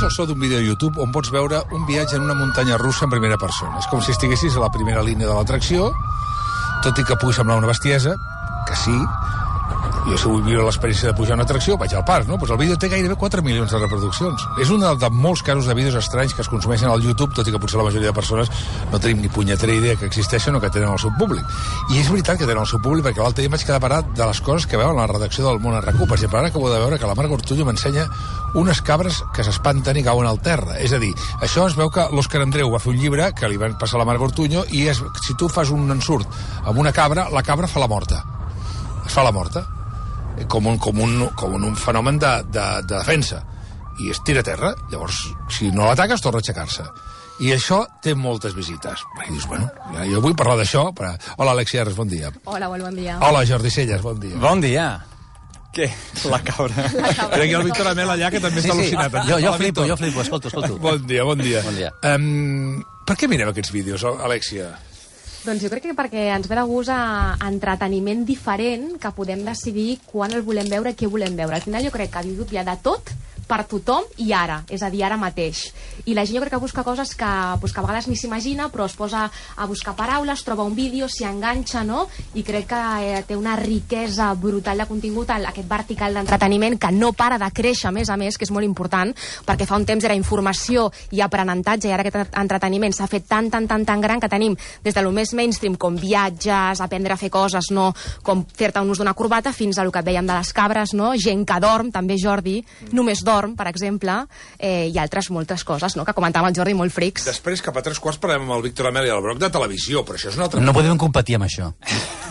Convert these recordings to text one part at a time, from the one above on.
és el so d'un vídeo a YouTube on pots veure un viatge en una muntanya russa en primera persona. És com si estiguessis a la primera línia de l'atracció, tot i que pugui semblar una bestiesa, que sí, jo si vull viure l'experiència de pujar una atracció, vaig al parc, no? Pues el vídeo té gairebé 4 milions de reproduccions. És un de, molts casos de vídeos estranys que es consumeixen al YouTube, tot i que potser la majoria de persones no tenim ni punyetera idea que existeixen o que tenen el seu públic. I és veritat que tenen el seu públic, perquè l'altre dia vaig quedar parat de les coses que veuen la redacció del Món a RAC1. Per exemple, ara acabo de veure que la Marc Ortuño m'ensenya unes cabres que s'espanten i cauen al terra. És a dir, això es veu que l'Òscar Andreu va fer un llibre que li van passar a la Marc Ortuño i és, si tu fas un ensurt amb una cabra, la cabra fa la morta. Es fa la morta com un, com un, com un fenomen de, de, de defensa i es tira a terra, llavors si no l'ataques torna a aixecar-se i això té moltes visites i dius, bueno, ja, jo vull parlar d'això però... hola Alexia Arres, bon dia Hola, molt bon dia. hola Jordi Celles, bon dia Bon dia. Què? La cabra. La cabra. Crec que el Víctor Amel allà que també està al·lucinat Jo, jo Hola, flipo, Víctor. jo flipo, escolto, escolto. Bon dia, bon dia. Bon dia. Um, per què mirem aquests vídeos, Alexia? Doncs jo crec que perquè ens ve de gust a entreteniment diferent que podem decidir quan el volem veure i què volem veure. Al final jo crec que a YouTube hi ha de tot per tothom i ara, és a dir, ara mateix. I la gent jo crec que busca coses que, pues, que a vegades ni s'imagina, però es posa a buscar paraules, troba un vídeo, s'hi enganxa, no? I crec que eh, té una riquesa brutal de contingut, aquest vertical d'entreteniment que no para de créixer, a més a més, que és molt important, perquè fa un temps era informació i aprenentatge, i ara aquest entreteniment s'ha fet tan, tan, tan, tan gran que tenim des de lo més mainstream, com viatges, aprendre a fer coses, no? com fer-te un ús d'una corbata, fins a lo que vèiem de les cabres, no? gent que dorm, també Jordi, només dorm, per exemple, eh, i altres moltes coses, no? que comentava el Jordi, molt frics. Després, cap a tres quarts, parlem amb el Víctor Amel i el Broc de televisió, però això és una altra No podem competir amb això.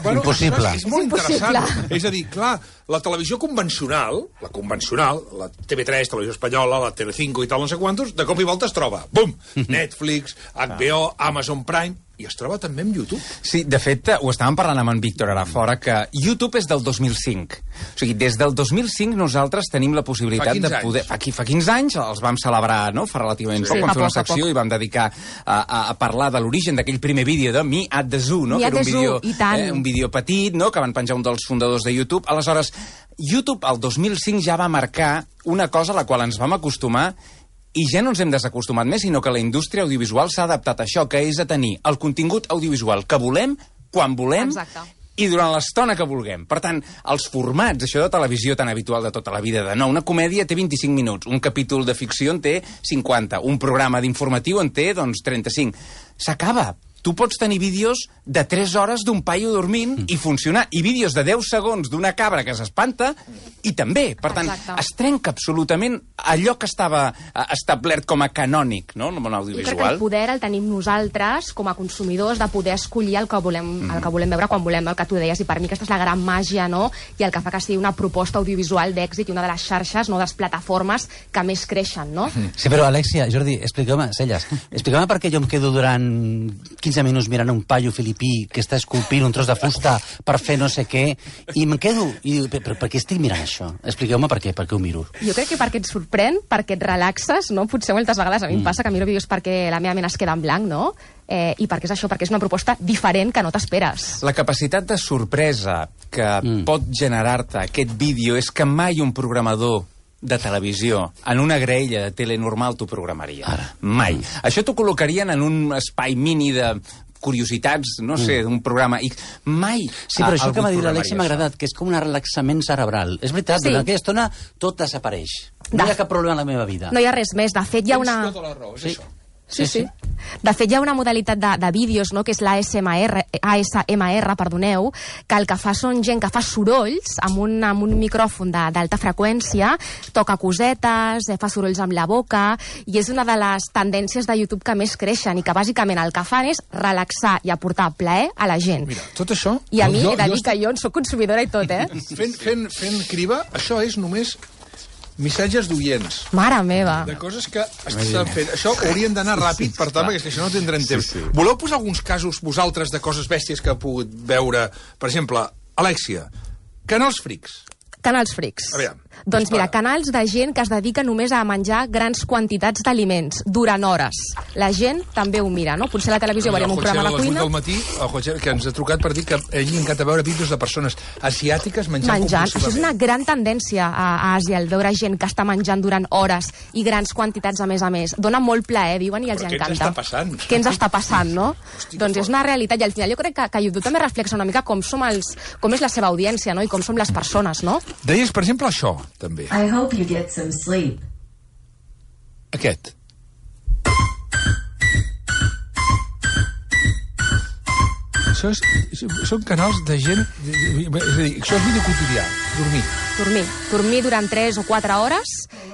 Bueno, Impossible. És, és molt impossible. interessant. És a dir, clar, la televisió convencional, la convencional, la TV3, Televisió Espanyola, la Telecinco i tal, no sé quantos, de cop i volta es troba, bum, Netflix, HBO, Amazon Prime, i es troba també amb YouTube. Sí, de fet, ho estàvem parlant amb en Víctor ara fora, que YouTube és del 2005. O sigui, des del 2005 nosaltres tenim la possibilitat Fa 15 de poder... anys. Fa, qui- fa 15 anys els vam celebrar, no?, fa relativament Sí. poc, Sí, vam fer una secció poc. i vam dedicar a, a, a parlar de l'origen d'aquell primer vídeo de Me at the Zoo, no?, Me que era un Zoo, vídeo, i tant. un vídeo petit, no?, que van penjar un dels fundadors de YouTube. Aleshores, YouTube, al 2005, ja va marcar una cosa a la qual ens vam acostumar i ja no ens hem desacostumat més, sinó que la indústria audiovisual s'ha adaptat a això, que és a tenir el contingut audiovisual que volem, quan volem, Exacte. i durant l'estona que vulguem. Per tant, els formats, això de televisió tan habitual de tota la vida, de no, una comèdia té 25 minuts, un capítol de ficció en té 50, un programa d'informatiu en té, doncs, 35. S'acaba. Tu pots tenir vídeos de 3 hores d'un paio dormint i funcionar, i vídeos de 10 segons d'una cabra que s'espanta, i també. Per tant, Exacte. es trenca absolutament allò que estava eh, establert com a canònic, no?, en el món Jo crec que el audiovisual. poder el tenim nosaltres, com a consumidors, de poder escollir el que volem, Mm. el que volem veure quan volem, el que tu deies, i per mi aquesta és la gran màgia, no?, i el que fa que sigui una proposta audiovisual d'èxit i una de les xarxes, no, de les plataformes que més creixen, no? Sí, però Alexia, Jordi, expliqueu-me, Celles, expliqueu-me per què jo em quedo durant 15 minuts mirant un paio filipí que està esculpint un tros de fusta per fer no sé què, i em quedo... I dic, però per què estic mirant això? Expliqueu-me per què, per què ho miro. Jo crec que perquè et sorprèn, perquè et relaxes, no? Potser moltes vegades a mi em passa que miro vídeos perquè la meva ment es queda en blanc, no? Eh, I perquè és això, perquè és una proposta diferent que no t'esperes. La capacitat de sorpresa que mm. pot generar-te aquest vídeo és que mai un programador de televisió, en una graella de tele normal t'ho programaria. Ara. Mai. Això t'ho col·locarien en un espai mini de curiositats, no sé, d'un programa X. Mai Sí, però a- això que m'ha dit l'Alexia m'ha agradat, que és com un relaxament cerebral. És veritat, Sí. durant aquella estona tot desapareix. No hi ha cap problema en la meva vida. No hi ha res més. De fet, hi ha Tens una... tota la raó, és Sí. això. Sí, sí. De fet, hi ha una modalitat de, de vídeos, no?, que és l'ASMR, ASMR, perdoneu, que el que fa són gent que fa sorolls amb un, amb un micròfon de- d'alta freqüència, toca cosetes, eh, fa sorolls amb la boca, i és una de les tendències de YouTube que més creixen i que bàsicament el que fan és relaxar i aportar plaer a la gent. Mira, tot això... I a mi jo, he de jo dir que jo en sóc consumidora i tot, eh? Fent, fent, fent criba, això és només missatges d'oients. Mare meva. de coses que estan fent. Això haurien d'anar ràpid, per tant, perquè això no tindrem temps. Sí, sí. Voleu posar alguns casos vosaltres de coses bèsties que heu pogut veure? Per exemple, Alexia, canals frics. Canals frics. A veure. Doncs mira, canals de gent que es dedica només a menjar grans quantitats d'aliments durant hores. La gent també ho mira, no? Potser a la televisió veurem un programa a 8 cuina del matí, el José, que ens ha trucat per dir que a ell li encanta veure vídeos de persones asiàtiques menjant, menjant. Això és una gran tendència a, a Àsia, el veure gent que està menjant durant hores i grans quantitats a més a més. Dona molt plaer, diuen, i els Però què ens encanta. està passant? Què ens està passant, no? Hosti, doncs és una realitat, i al final jo crec que, que YouTube també reflexa una mica com som els, com és la seva audiència, no? I com som les persones, no? Deies, per exemple, això, també. I hope you get some sleep. Aquest. Això és, són canals de gent... És a dir, això és vídeo quotidià, dormir. Dormir. Dormir durant 3 o 4 hores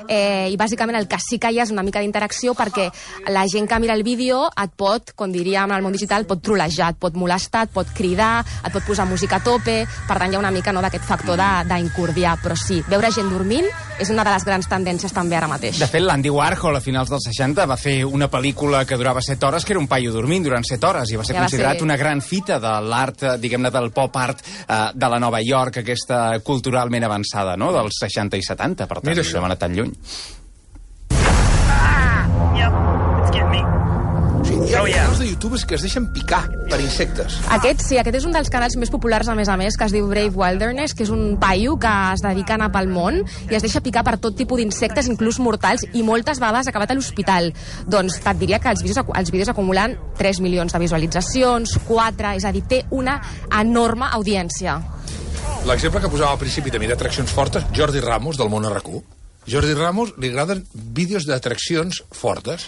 eh, i bàsicament el que sí que hi ha és una mica d'interacció perquè la gent que mira el vídeo et pot, com diríem en el món digital, pot trolejar, et pot molestar, et pot cridar, et pot posar música a tope, per tant hi ha una mica no, d'aquest factor de- d'incordiar, però sí, veure gent dormint és una de les grans tendències també ara mateix. De fet, l'Andy Warhol a finals dels 60 va fer una pel·lícula que durava 7 hores, que era un paio dormint durant 7 hores, i va ser Ja va considerat ser- una gran fita de l'art, eh, diguem-ne, del pop art eh, de la Nova York, aquesta culturalment avançada, no?, dels 60 i 70, per tant, Mira no això. anar tan lluny. Yep, it's getting me. O sigui, hi ha Oh, yeah. canals de youtubers que es deixen picar per insectes. Aquest, sí, aquest és un dels canals més populars, a més a més, que es diu Brave Wilderness, que és un paio que es dedica a anar pel món i es deixa picar per tot tipus d'insectes, inclús mortals, i moltes vegades ha acabat a l'hospital. Doncs et diria que els vídeos, els vídeos acumulen 3 milions de visualitzacions, 4, és a dir, té una enorme audiència. L'exemple que posava al principi també d'atraccions fortes, Jordi Ramos, del món RQ. Jordi Ramos li agraden vídeos d'atraccions fortes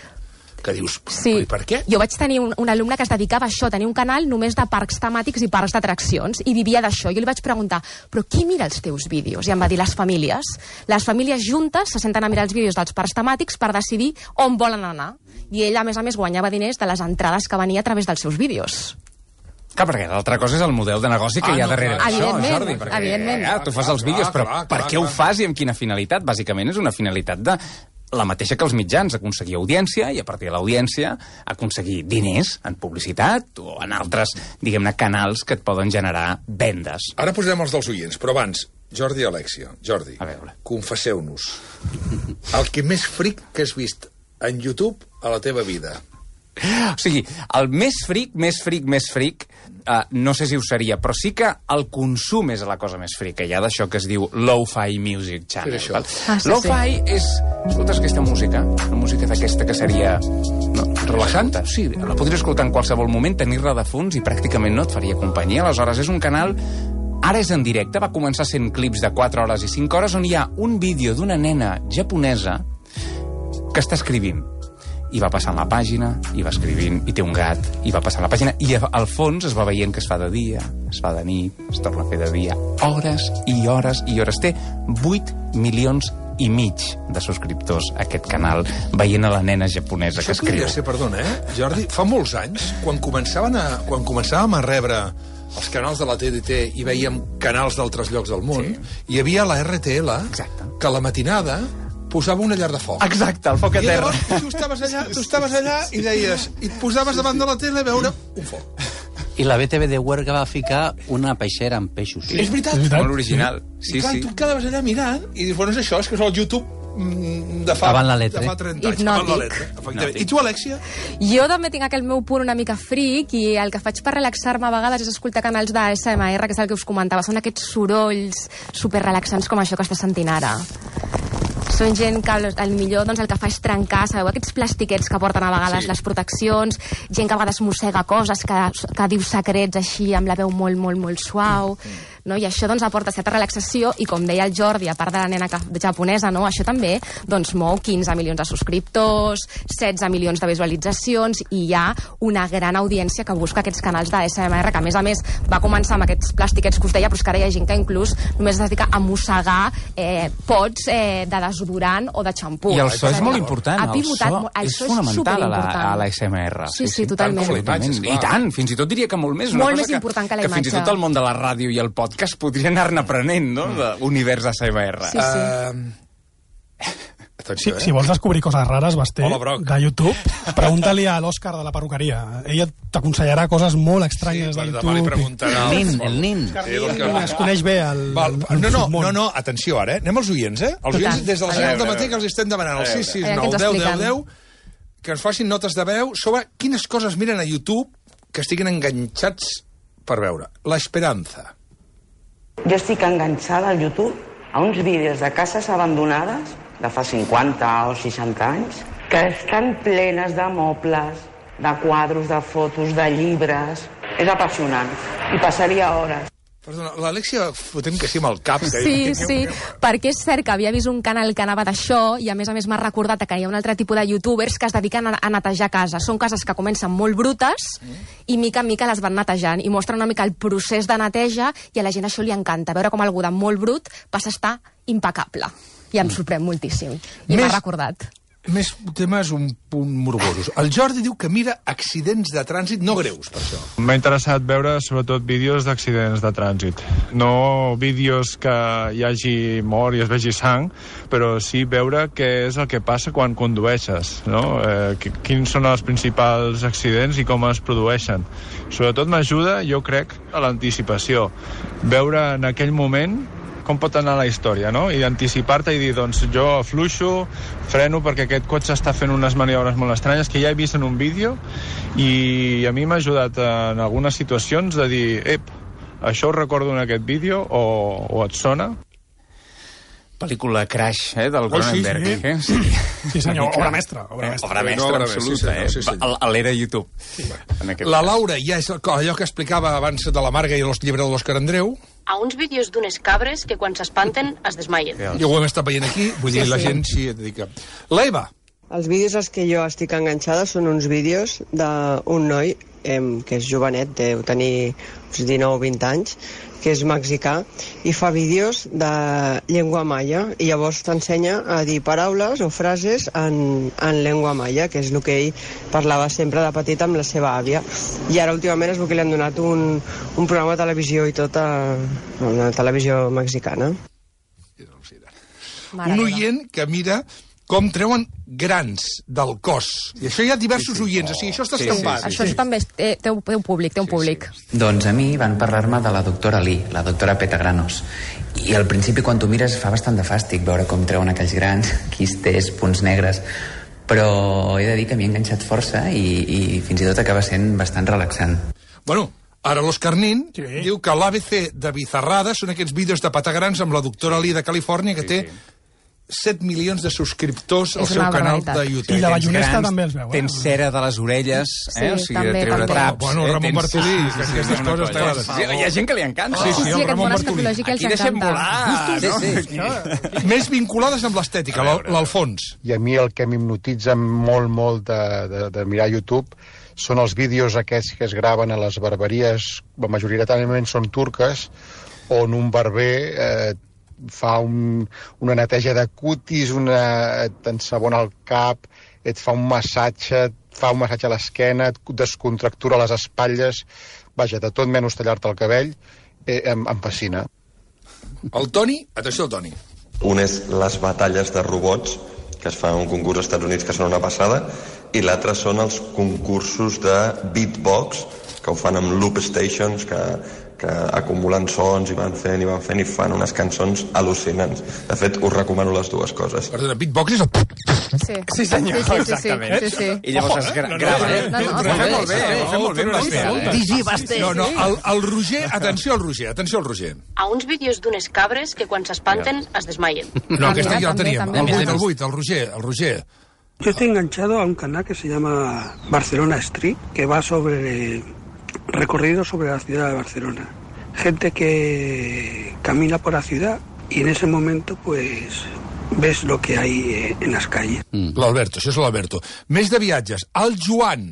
que dius, Sí. "Però i per què? Jo vaig tenir un, un alumne que es dedicava a això, tenia un canal només de parcs temàtics i parcs d'atraccions, i vivia d'això. Jo li vaig preguntar, però qui mira els teus vídeos? I em va dir, les famílies. Les famílies juntes se senten a mirar els vídeos dels parcs temàtics per decidir on volen anar. I ell, a més a més, guanyava diners de les entrades que venia a través dels seus vídeos. Clar, perquè l'altra cosa és el model de negoci que Ah, hi ha no, darrere clar, d'això, Jordi. Perquè, evidentment. Ja, tu fas els vídeos, clar, però clar, per clar, què ho clar. fas i amb quina finalitat? Bàsicament és una finalitat de la mateixa que els mitjans, aconseguir audiència i a partir de l'audiència aconseguir diners en publicitat o en altres, diguem-ne, canals que et poden generar vendes. Ara posarem els dels oients, però abans, Jordi i Alexia, Jordi, A veure. confesseu-nos. El que més fric que has vist en YouTube a la teva vida. O sigui, el més fric, més fric, més fric, uh, no sé si ho seria, però sí que el consum és la cosa més frica. Hi ha d'això que es diu Lo-Fi Music Channel. Val? Ah, sí, Lo-Fi és... Escoltes aquesta música, una música d'aquesta que seria... No, Relaxant? Sí, la podries escoltar en qualsevol moment, tenir-la de fons i pràcticament no et faria companyia. Aleshores, és un canal Ara és en directe, va començar sent clips de 4 hores i 5 hores on hi ha un vídeo d'una nena japonesa que està escrivint i va passant la pàgina, i va escrivint, i té un gat, i va passant la pàgina, i al fons es va veient que es fa de dia, es fa de nit, es torna a fer de dia, hores i hores i hores. Té 8 milions i mig de subscriptors a aquest canal, veient a la nena japonesa que Això escriu. ser, perdona, eh? Jordi, fa molts anys, quan, començaven a, quan començàvem a rebre els canals de la TDT i veiem canals d'altres llocs del món, sí. hi havia la RTL, Exacte. que a la matinada posava una llar de foc. Exacte, el foc a I terra. llavors tu estaves allà, tu estaves allà i deies, i et posaves davant de la tele a veure un foc. I la BTV de Huerga va ficar una peixera amb peixos. Sí. És veritat. Molt original. Sí, Sí, I clar, sí. tu et quedaves allà mirant i dius, bueno, és això, és que és el YouTube mm, de fa, Avant la letra. de fa 30 anys. Hipnòtic. Avant la letra, efectivament. I tu, Alexia? Jo també tinc aquell meu punt una mica fric i el que faig per relaxar-me a vegades és escoltar canals d'ASMR, que és el que us comentava. Són aquests sorolls super relaxants com això que estàs sentint ara. Són gent que al, al millor doncs, el que fa és trencar, sabeu, aquests plastiquets que porten a vegades Sí. les proteccions, gent que a vegades mossega coses, que, que diu secrets així amb la veu molt, molt, molt suau, no? i això doncs, aporta certa relaxació i com deia el Jordi, a part de la nena que, de japonesa, no? això també doncs, mou 15 milions de subscriptors, 16 milions de visualitzacions i hi ha una gran audiència que busca aquests canals d'ASMR que a més a més va començar amb aquests plàstiquets que us deia però és que ara hi ha gent que inclús només es dedica a mossegar eh, pots eh, de desodorant o de xampú. I el so és a molt important. Ha El pivotat, so molt- el és so fonamental a la, superimportant. a la SMR. Sí, sí, totalment. com la imatge, I tant, fins i tot diria que molt més. Una Molt cosa més important que la que fins i imatge. tot el món de la ràdio i el podcast podria anar-ne aprenent, no?, de univers ASMR. Sí, sí. Uh, atenció, eh? Si vols descobrir coses rares, Basté, Hola, de YouTube, pregunta-li a l'Òscar de la perruqueria. Ella t'aconsellarà coses molt estranyes per de demà li YouTube. preguntarà... El nin, el nin. Sí, el. Es coneix bé el, Val, el, no, no, submón. no, no, atenció ara, eh? Anem als oients, eh? Els oients des de les A 9 veure, del matí que els estem demanant al 6, 6, A veure, 9, què ens 10, 10, expliquen? 10, que ens facin notes de veu sobre quines coses miren a YouTube que estiguin enganxats per veure. La Esperanza. Jo estic enganxada al YouTube a uns vídeos de cases abandonades de fa 50 o 60 anys que estan plenes de mobles, de quadros, de fotos, de llibres... És apassionant. I passaria hores. Perdona, l'Alexia fotent que sí amb el cap. Que Sí, sí, perquè és cert que havia vist un canal que anava d'això i a més a més m'ha recordat que hi ha un altre tipus de youtubers que es dediquen a, a netejar cases. Són cases que comencen molt brutes i mica en mica les van netejant i mostren una mica el procés de neteja i a la gent això li encanta, veure com algú de molt brut passa a estar impecable. I em sorprèn moltíssim. I m'ha recordat. Més temes un punt morbosos. El Jordi diu que mira accidents de trànsit no greus, per això. M'ha interessat veure sobretot vídeos d'accidents de trànsit. No vídeos que hi hagi mort i es vegi sang, però sí veure què és el que passa quan condueixes, no? Eh, qui- quins són els principals accidents i com es produeixen. Sobretot m'ajuda, jo crec, a l'anticipació. Veure en aquell moment com pot anar la història, no? I anticipar-te i dir, doncs jo afluixo, freno perquè aquest cotxe està fent unes maniobres molt estranyes que ja he vist en un vídeo i a mi m'ha ajudat en algunes situacions de dir, ep, això ho recordo en aquest vídeo o, o et sona? Pel·lícula Crash, eh, del Oh, sí, Cronenberg. sí. Eh? sí. Sí, senyor, obra mestra, obra Eh, mestra. Obra mestra, Obra mestra, sí, absoluta, sí, eh? senyor. A- A l'era YouTube. En aquest La. Laura ja és allò que explicava abans de la Marga i el llibre de l'Òscar Andreu, a uns vídeos d'unes cabres que quan s'espanten es desmaien. i ho hem estat veient aquí, vull dir, Sí, la sí. gent s'hi dedica. L'Eva, Els vídeos als que jo estic enganxada són uns vídeos d'un noi em, que és jovenet, deu tenir uns 19 o 20 anys, que és mexicà, i fa vídeos de llengua maia, i llavors t'ensenya a dir paraules o frases en, en llengua maia, que és el que ell parlava sempre de petit amb la seva àvia. I ara últimament és el que li han donat un, un programa de televisió i tot a una televisió mexicana. Mare un oient que mira com treuen grans del cos. I això hi ha diversos oients, o sigui, això està Sí, sí, escampat. Això, això també és, té, té, un, té un públic, té un públic. Doncs a mi van parlar-me de la doctora Lee, la doctora Petagranos. I al principi, quan tu mires, fa bastant de fàstic veure com treuen aquells grans, quistes, punts negres, però he de dir que m'hi he enganxat força i, i fins i tot acaba sent bastant relaxant. Bueno, ara l'Òscar Nin Sí. diu que l'ABC de Bizarrada són aquests vídeos de patagrans amb la doctora Lee de Califòrnia que té 7 milions de subscriptors al seu canal de YouTube. I la grans, també els veu, eh? Tens cera de les orelles, Sí, eh? o sigui, també, de treure també. traps. Bueno, eh? Ramon Tens- Bartolí, que aquestes una coses colla. t'agraden. Sí, hi ha gent que li encanta. Sí, sí, Sí, el sí, aquest Ramon món Bartolí. escatològic els Aquí deixem volar. Sí, no? sí. Més vinculades amb l'estètica, l'Al- l'Alfons. I a mi el que m'hipnotitza molt, molt de, de, de mirar YouTube són els vídeos aquests que es graven a les barberies, majoritàriament són turques, on un barber eh, fa un, una neteja de cutis, una, t'ensabona el cap, et fa un massatge, et fa un massatge a l'esquena, et descontractura les espatlles, vaja, de tot menys tallar-te el cabell, eh, em, em fascina. El Toni, atenció al Toni. Un és les batalles de robots, que es fan un concurs als Estats Units que són una passada, i l'altre són els concursos de beatbox, que ho fan amb loop stations, que, que acumulen sons i van fent i van fent i fan unes cançons al·lucinants. De fet, us recomano les dues coses. Perdona, beatbox és el... Sí, Sí, senyor, sí, sí, sí, exactament. sí, sí. I llavors es gra grava, eh? No, no, Ho fem molt bé, ho fem molt bé. no, ho fem molt bé. Digi Basté. No, no, el, el Roger, atenció al Roger, atenció al Roger. A uns vídeos d'unes cabres que quan s'espanten es desmaien. No, aquest També, ja també, teníem. El 8, el 8, el Roger, el Roger. Yo estoy enganchado a un canal que se llama Barcelona Street, que va sobre recorrido sobre la ciudad de Barcelona. Gente que camina por la ciudad y en ese momento pues ves lo que hay eh, en las calles. L'Alberto, això és l'Alberto. Més de viatges. El Joan.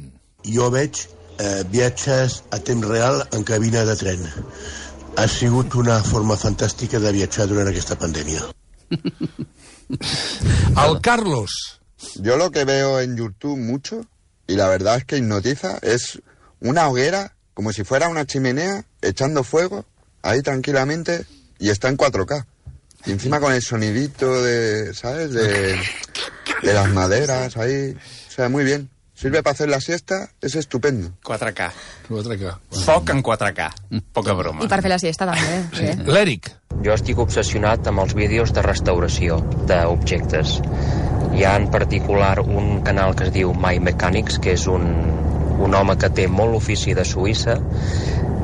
Jo veig eh, viatges a temps real en cabina de tren. Ha sigut una forma fantàstica de viatjar durant aquesta pandèmia. El Carlos. Yo lo que veo en YouTube mucho, y la verdad es que hipnotiza, es una hoguera, como si fuera una chimenea, echando fuego, ahí tranquilamente, y está en 4K. Y encima con el sonidito de, ¿sabes? De, de las maderas ahí. O sea, muy bien. Sirve para hacer la siesta, es estupendo. 4K. 4K. Foc en 4K. Poca broma. I per fer la siesta, també. Sí. L'Eric. Jo estic obsessionat amb els vídeos de restauració d'objectes. Hi ha en particular un canal que es diu My Mechanics, que és un, un home que té molt ofici de Suïssa,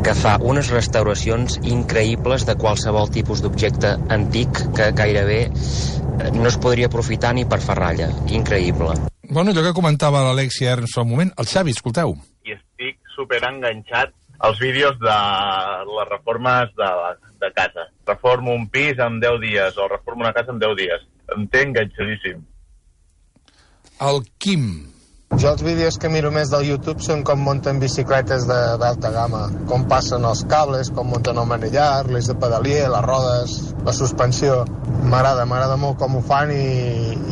que fa unes restauracions increïbles de qualsevol tipus d'objecte antic que gairebé eh, no es podria aprofitar ni per ferralla. Increïble. Bueno, allò que comentava l'Alexia Ernst fa un moment. El Xavi, escolteu. i estic super enganxat als vídeos de les reformes de, de casa. Reformo un pis en 10 dies o reformo una casa en 10 dies. Em té enganxadíssim. El Quim. Jo els vídeos que miro més del YouTube són com munten bicicletes d'alta gamma, com passen els cables, com munten el manillar, l'eix de pedalier, les rodes, la suspensió. M'agrada, m'agrada molt com ho fan i,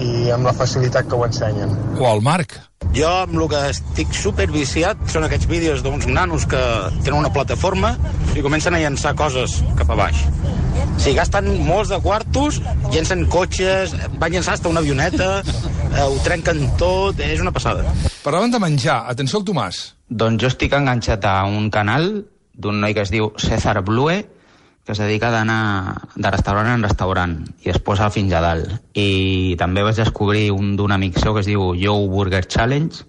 i amb la facilitat que ho ensenyen. O el Marc. Jo amb el que estic superviciat són aquests vídeos d'uns nanos que tenen una plataforma i comencen a llançar coses cap a baix. O sigui, gasten molts de quartos, llencen cotxes, van llançar hasta una avioneta, eh, ho trenquen tot, és una passada. Parlaven de menjar. Atenció al Tomàs. Doncs jo estic enganxat a un canal d'un noi que es diu César Blue, que es dedica d'anar de restaurant en restaurant i es posa fins a dalt. I també vaig descobrir un d'un amic seu que es diu Joe Burger Challenge,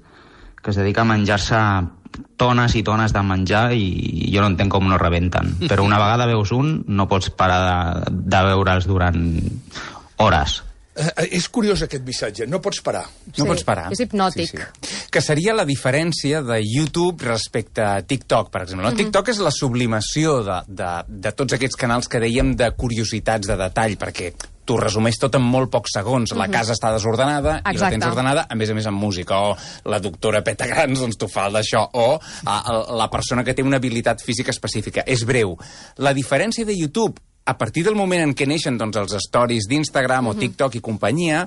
que es dedica a menjar-se tones i tones de menjar i jo no entenc com no rebenten. Però una vegada veus un, no pots parar de, de veure'ls durant hores. Eh, eh, és curiós aquest missatge. No pots parar. No pots parar. És hipnòtic. Que seria la diferència de YouTube respecte a TikTok, per exemple. No? Mhm. TikTok és la sublimació de, de, de tots aquests canals que dèiem de curiositats, de detall, perquè t'ho resumeix tot en molt pocs segons. La Mhm. casa està desordenada i la Exacte. tens ordenada, a més a més amb música. O la doctora Peta Grans doncs t'ho fa d'això. O a, la persona que té una habilitat física específica. És breu. La diferència de YouTube a partir del moment en què neixen doncs, els stories d'Instagram o TikTok i companyia,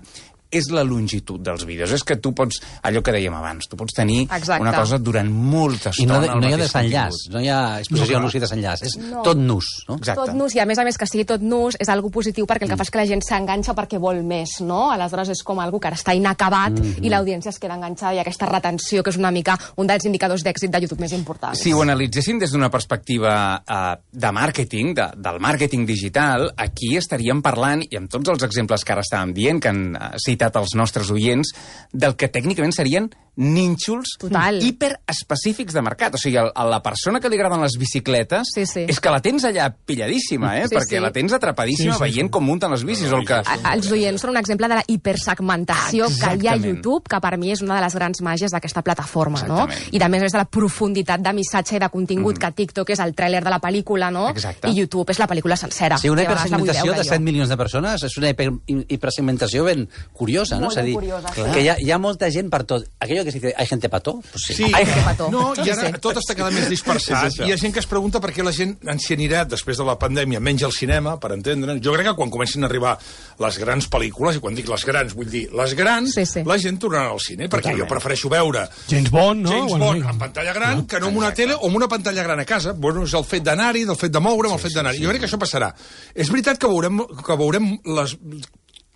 és la longitud dels vídeos. És que tu pots, allò que dèiem abans, tu pots tenir Exacte. una cosa durant molta I no, estona. de- al no hi ha desenllaç, no hi ha exposició No, no, clar. i desenllaç, és No. tot nus, no? Exacte. Tot nus, i a més a més que sigui tot nus és algo positiu perquè el que fa és que la gent s'enganxa perquè vol més, no? Aleshores és com algo que ara està inacabat Mhm. i l'audiència es queda enganxada i aquesta retenció que és una mica un dels indicadors d'èxit de YouTube més importants. Si ho analitzéssim des d'una perspectiva uh, de màrqueting, de, del màrqueting digital, aquí estaríem parlant, i amb tots els exemples que ara estàvem dient, que han uh, citat els nostres oients, del que tècnicament serien nínxols Total. hiperespecífics de mercat. O sigui, a, la persona que li agraden les bicicletes Sí, sí. és que la tens allà pilladíssima, eh? Sí, Perquè sí. la tens atrapadíssima Sí, sí, veient com munten les bicis. O el que... A- Els oients són un exemple de la hipersegmentació que hi ha a Exactament. YouTube, que per mi és una de les grans màgies d'aquesta plataforma, no? Exactament. I també és de la profunditat de missatge i de contingut, que TikTok és el tràiler de la pel·lícula, no? Exacte. I YouTube és la pel·lícula sencera. Sí, una hipersegmentació de jo. 7 milions de persones és una hiper, hipersegmentació ben curiosa, no? Molt És a dir, curiosa, sí. que hi ha, hi ha molta gent per tot. Aquello que se dice, hay gente todo? Pues sí. Sí, Hay no, i ara Sí, sí. tot està cada més dispersat. Hi ha gent que es pregunta per què la gent s'hi anirà després de la pandèmia menys al cinema, per entendre'ns. Jo crec que quan comencin a arribar les grans pel·lícules, i quan dic les grans, vull dir les grans, sí, sí. la gent tornarà al cine, perquè Totalment. jo prefereixo veure James Bond, no? James Bond en pantalla gran que no en una tele o en una pantalla gran a casa. Bueno, és el fet d'anar-hi, del fet de moure'm, el fet d'anar-hi. Jo crec que això passarà. És veritat que veurem, que veurem les,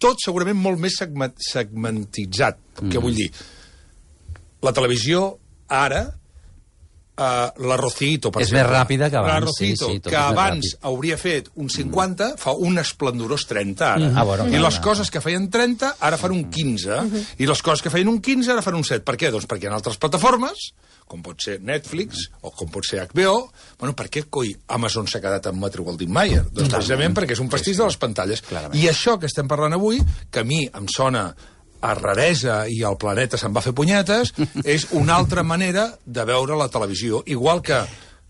tot segurament molt més segment, segmentitzat. Mm. Què vull dir? La televisió, ara, Uh, la Rocito, per És exemple. més ràpida que abans, La Rocito, sí, sí, tot que abans ràpid. hauria fet un 50, fa un esplendorós 30 ara. Mm. Ah, bueno, I clar, les coses que feien 30 ara fan un 15. I les coses que feien un 15 ara fan un 7. Per què? Doncs perquè ha altres plataformes, com pot ser Netflix o com pot ser HBO, bueno, per què coi Amazon s'ha quedat amb Metro Goldwyn Mayer? Doncs precisament perquè és un pastís de les pantalles. I això que estem parlant avui, que a mi em sona a raresa i el planeta se'n va fer punyetes, és una altra manera de veure la televisió. Igual que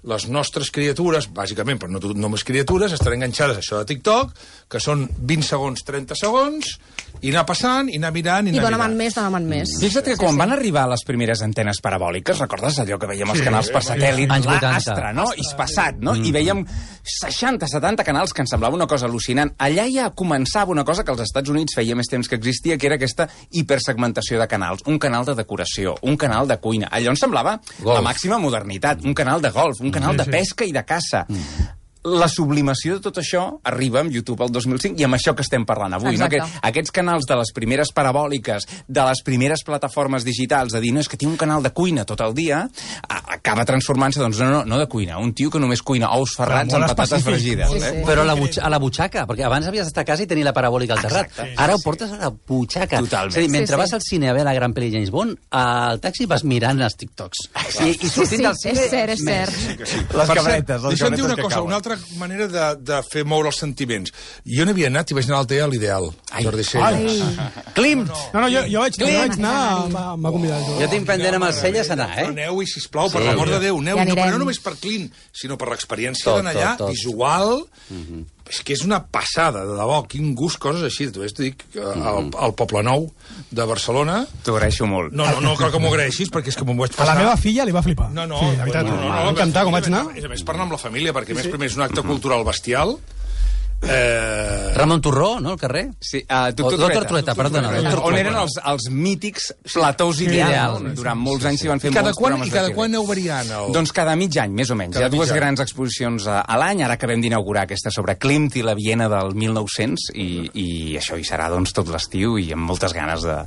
les nostres criatures, bàsicament, però no tot- només criatures, estan enganxades a això de TikTok, que són 20 segons, 30 segons, i anar passant, i anar mirant, i I anar donaven mirant. més, donaven més. Fixa't que quan van arribar les primeres antenes parabòliques, recordes allò que veiem als Sí, canals per sí. satèl·lit, Anys 80. l'Astra, no? I passat, no? I veiem 60, 70 canals que ens semblava una cosa al·lucinant. Allà ja començava una cosa que als Estats Units feia més temps que existia, que era aquesta hipersegmentació de canals. Un canal de decoració, un canal de cuina. Allò ens semblava Golf. la màxima modernitat. Un canal de golf, un canal Sí, de sí. pesca i de caça. La sublimació de tot això arriba amb YouTube el 2005 i amb això que estem parlant avui. No? Exacte. Que, aquests canals de les primeres parabòliques, de les primeres plataformes digitals, de dir, no, és que tinc un canal de cuina tot el dia, a- acaba transformant-se, doncs, no, no, no de cuina, un tio que només cuina ous ferrats amb patates específic. fregides. Sí, eh? sí. Però a la, a la butxaca, perquè abans havies d'estar a casa i tenir la parabòlica al terrat. Exacte. Ara ho portes a la butxaca. Totalment. És a dir, mentre Sí, sí. vas al cine a veure la gran pel·li James Bond, al taxi vas mirant els TikToks. I, i Sí, sortint sí, del cine... és cert, és cert. Sí que sí. Les cabretes, les Deixa'm dir cabretes una que cosa, cauen. una altra manera de, de fer moure els sentiments. Jo n'havia anat i vaig anar al TEA a l'Ideal, Jordi. Ai. Klimt! No, no, jo, jo vaig, jo vaig anar, m'ha m'ha convidat. Jo. Jo tinc pendent amb els celles anar, Però eh? aneu-hi, sisplau, per l'amor de Déu, aneu Ja no, però no només per Clint, sinó per l'experiència d'anar allà, tot, tot. visual... És que és una passada, de debò, quin gust, coses així. Tu t'ho dic, eh, al, al Poble Nou de Barcelona... T'ho agraeixo molt. No, no, no cal que m'ho agraeixis, perquè és que m'ho vaig A passar... la meva filla li va flipar. No, no, sí, la veritat. no, no, no, M'ha encantat com vaig anar. A més, per anar amb la família, perquè a més, primer és un acte cultural bestial. Eh... Ramon Torró, no, al carrer? Sí, uh, O Doctor Trueta, perdona. Trueta. Doctor On eren els, els mítics platós ideals. Ideal. Durant molts anys s'hi van fer molts quan, programes i cada quan aneu variant? El... Doncs cada mig any, més o menys. Cada Hi ha dues grans exposicions a, a l'any. Ara acabem d'inaugurar aquesta sobre Klimt i la Viena del 1900 i, i això hi serà doncs, tot l'estiu i amb moltes ganes de,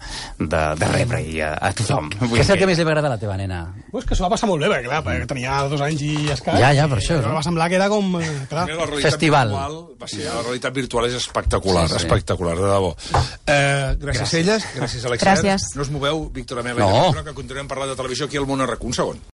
de, de rebre-hi a, a tothom. Vull Què és el que més li va agradar a la teva nena? Pues que s'ho va passar molt bé, perquè clar, perquè tenia dos anys i escaig. Ja, ja, per això, i no? Va semblar que era com... eh, Clar. Festival. Virtual, va ser, la realitat virtual és espectacular, Sí, sí, espectacular, de debò. Eh, gràcies, gràcies. elles, gràcies, Alexia. Gràcies. No us moveu, Víctor Amela, No. que continuem parlant de televisió aquí al Món RAC. Un segon.